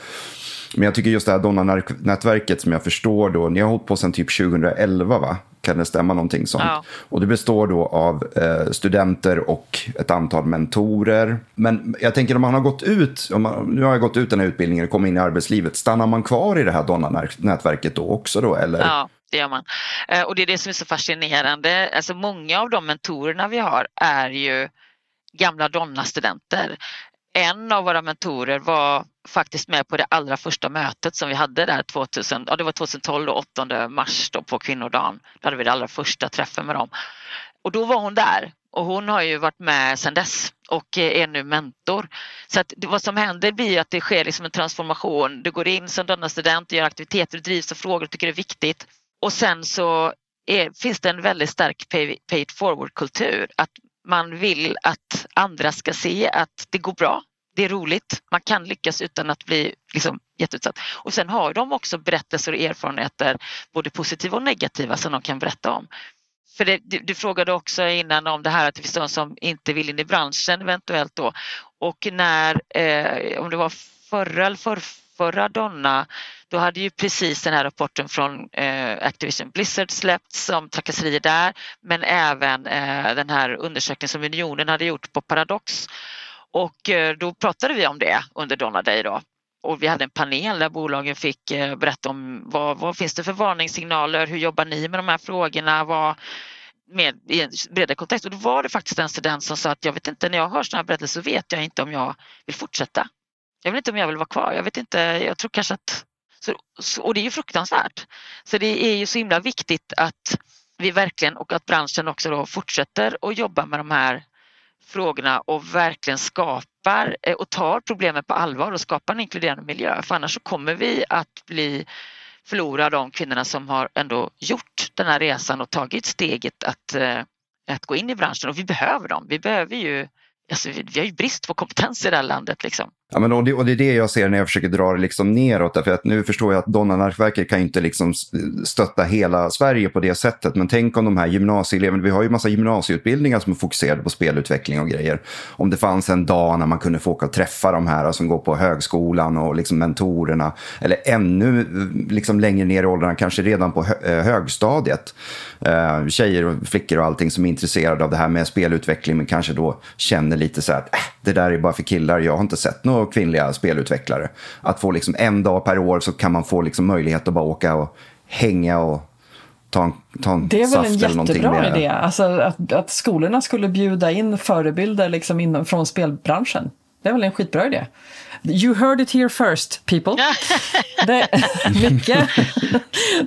Men jag tycker just det här Donna-nätverket som jag förstår då, ni har hållit på sedan typ 2011 va? Kan det stämma någonting sånt? Ja. Och det består då av eh, studenter och ett antal mentorer. Men jag tänker om man har gått ut, om man, nu har jag gått ut den här utbildningen och kommit in i arbetslivet, stannar man kvar i det här Donna-nätverket då också då eller? Ja. Det gör man. Eh, och det är det som är så fascinerande. Alltså många av de mentorerna vi har är ju gamla Donna-studenter en av våra mentorer var faktiskt med på det allra första mötet som vi hade där 2000, ja, det var 2012 då, 8 mars då på kvinnodagen. Då hade vi det allra första träffen med dem. Och då var hon där och hon har ju varit med sedan dess och är nu mentor. Så att vad som händer blir att det sker liksom en transformation. Du går in som denna student, gör aktiviteter, du drivs av frågor, du tycker det är viktigt. Och sen så är, finns det en väldigt stark pay, pay it forward-kultur. Att man vill att andra ska se att det går bra. Det är roligt. Man kan lyckas utan att bli liksom, jätteutsatt. Och sen har de också berättelser och erfarenheter, både positiva och negativa, som de kan berätta om. För det, du, du, frågade också innan om det här att det finns de som inte vill in i branschen eventuellt då. Och när, eh, om det var förra eller för, förra Donna, då hade ju precis den här rapporten från eh, Activision Blizzard släppts om trakasserier där, men även eh, den här undersökningen som Unionen hade gjort på Paradox. Och eh, då pratade vi om det under Donna Day då. Och vi hade en panel där bolagen fick eh, berätta om vad, vad finns det för varningssignaler, hur jobbar ni med de här frågorna, vad, med, i en bredare kontext. Och då var det faktiskt en student som sa att jag vet inte, när jag hör sådana här berättelser så vet jag inte om jag vill fortsätta. Jag vet inte om jag vill vara kvar. Jag vet inte, jag tror kanske att... Så, och det är ju fruktansvärt. Så det är ju så himla viktigt att vi verkligen och att branschen också då fortsätter att jobba med de här frågorna och verkligen skapar eh, och tar problemen på allvar och skapar en inkluderande miljö. För annars så kommer vi att bli förlora de kvinnorna som har ändå gjort den här resan och tagit steget att, eh, att gå in i branschen och vi behöver dem. Vi behöver ju, alltså vi, vi har ju brist på kompetens i det här landet liksom. Ja, men och, det, och det är det jag ser när jag försöker dra det liksom neråt. Därför att nu förstår jag att Donna-nätverket kan inte liksom stötta hela Sverige på det sättet. Men tänk om de här gymnasieeleverna, vi har ju massa gymnasieutbildningar som är fokuserade på spelutveckling och grejer. Om det fanns en dag när man kunde få åka och träffa de här som går på högskolan och liksom mentorerna. Eller ännu eh, liksom längre ner i åldrarna, kanske redan på eh, högstadiet. Eh, tjejer och flickor och allting som är intresserade av det här med spelutveckling men kanske då känner lite så här att äh, det där är bara för killar. Jag har inte sett några kvinnliga spelutvecklare. Att få liksom en dag per år så kan man få liksom möjlighet att bara åka och hänga och ta en, ta en Det är väl en jättebra idé. Alltså att, att skolorna skulle bjuda in förebilder liksom inom, från spelbranschen. Det är väl en skitbra idé. You heard it here first, people. Det, mycket.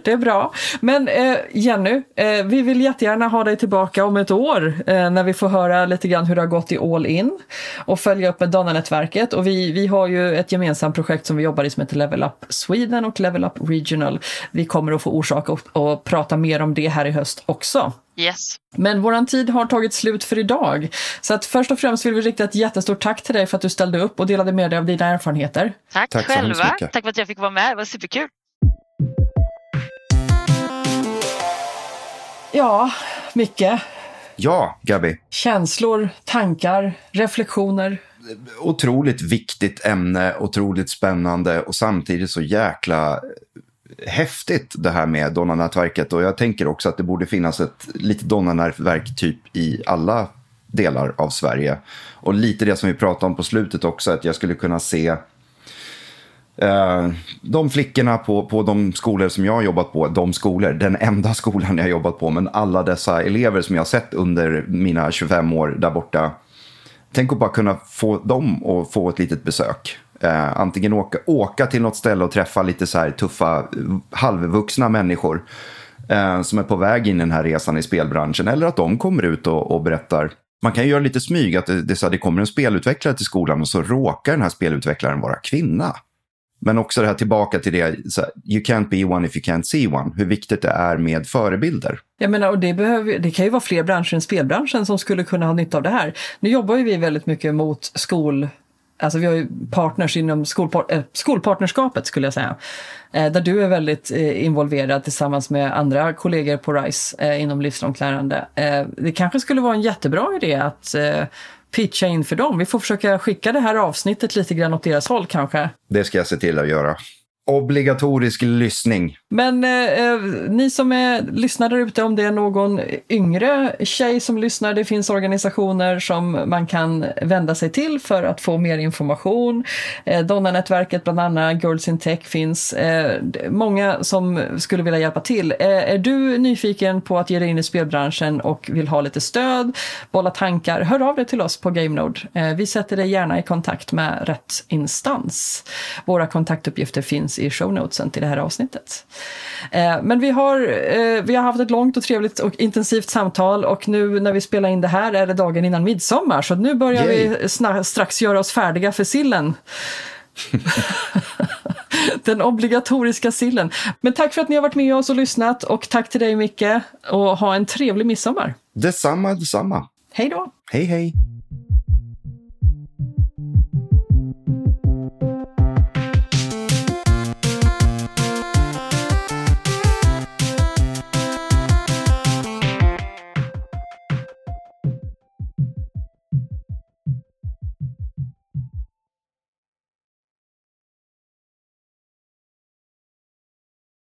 Det är bra. Men eh, Jenny, eh, vi vill jättegärna ha dig tillbaka om ett år eh, när vi får höra lite grann hur det har gått i All In och följa upp med Donna-nätverket. Och vi, vi har ju ett gemensamt projekt som vi jobbar i som heter Level Up Sweden och Level Up Regional. Vi kommer att få orsak att, att prata mer om det här i höst också. Yes. Men våran tid har tagit slut för idag. Så att först och främst vill vi rikta ett jättestort tack till dig för att du ställde upp och delade med dig av dina erfarenheter. Tack, Tack själva. Tack för att jag fick vara med. Det var superkul. Ja, Micke. Ja, Gabi. Känslor, tankar, reflektioner. Otroligt viktigt ämne, otroligt spännande och samtidigt så jäkla häftigt det här med Donna-nätverket. Och jag tänker också att det borde finnas ett litet Donna-nätverk typ i alla delar av Sverige. Och lite det som vi pratade om på slutet också, att jag skulle kunna se eh, de flickorna på, på de skolor som jag har jobbat på, de skolor, den enda skolan jag har jobbat på, men alla dessa elever som jag har sett under mina 25 år där borta. Tänk att bara kunna få dem att få ett litet besök. Eh, antingen åka, åka till något ställe och träffa lite så här tuffa, halvvuxna människor eh, som är på väg in i den här resan i spelbranschen. Eller att de kommer ut och, och berättar. Man kan ju göra lite smyg, att det, det, så här, det kommer en spelutvecklare till skolan och så råkar den här spelutvecklaren vara kvinna. Men också det här tillbaka till det, så här, you can't be one if you can't see one. Hur viktigt det är med förebilder. Jag menar, och det, behöver, det kan ju vara fler branscher än spelbranschen som skulle kunna ha nytta av det här. Nu jobbar ju vi väldigt mycket mot skol... Alltså vi har ju partners inom skolpar, äh, skolpartnerskapet skulle jag säga. Äh, där du är väldigt äh, involverad tillsammans med andra kollegor på RISE inom livslångt lärande. Det kanske skulle vara en jättebra idé att pitcha in för dem. Vi får försöka skicka det här avsnittet lite grann åt deras håll kanske. Det ska jag se till att göra. Obligatorisk lyssning. Men eh, eh ni som är lyssnare ute, om det är någon yngre tjej som lyssnar, det finns organisationer som man kan vända sig till för att få mer information. Eh, Donna-nätverket bland annat, Girls in Tech finns. Eh, många som skulle vilja hjälpa till. Eh, är du nyfiken på att ge dig in i spelbranschen och vill ha lite stöd, bolla tankar, hör av dig till oss på GameNode. Eh, vi sätter dig gärna i kontakt med rätt instans. Våra kontaktuppgifter finns i shownotesen till det här avsnittet. Eh, Men vi har, eh, vi har haft ett långt och trevligt och intensivt samtal och nu när vi spelar in det här är det dagen innan midsommar så nu börjar vi Yay. sna- strax göra oss färdiga för sillen. Den obligatoriska sillen. Men tack för att ni har varit med oss och lyssnat och tack till dig Micke och ha en trevlig midsommar. Detsamma, detsamma. Hej då! Hej, hej.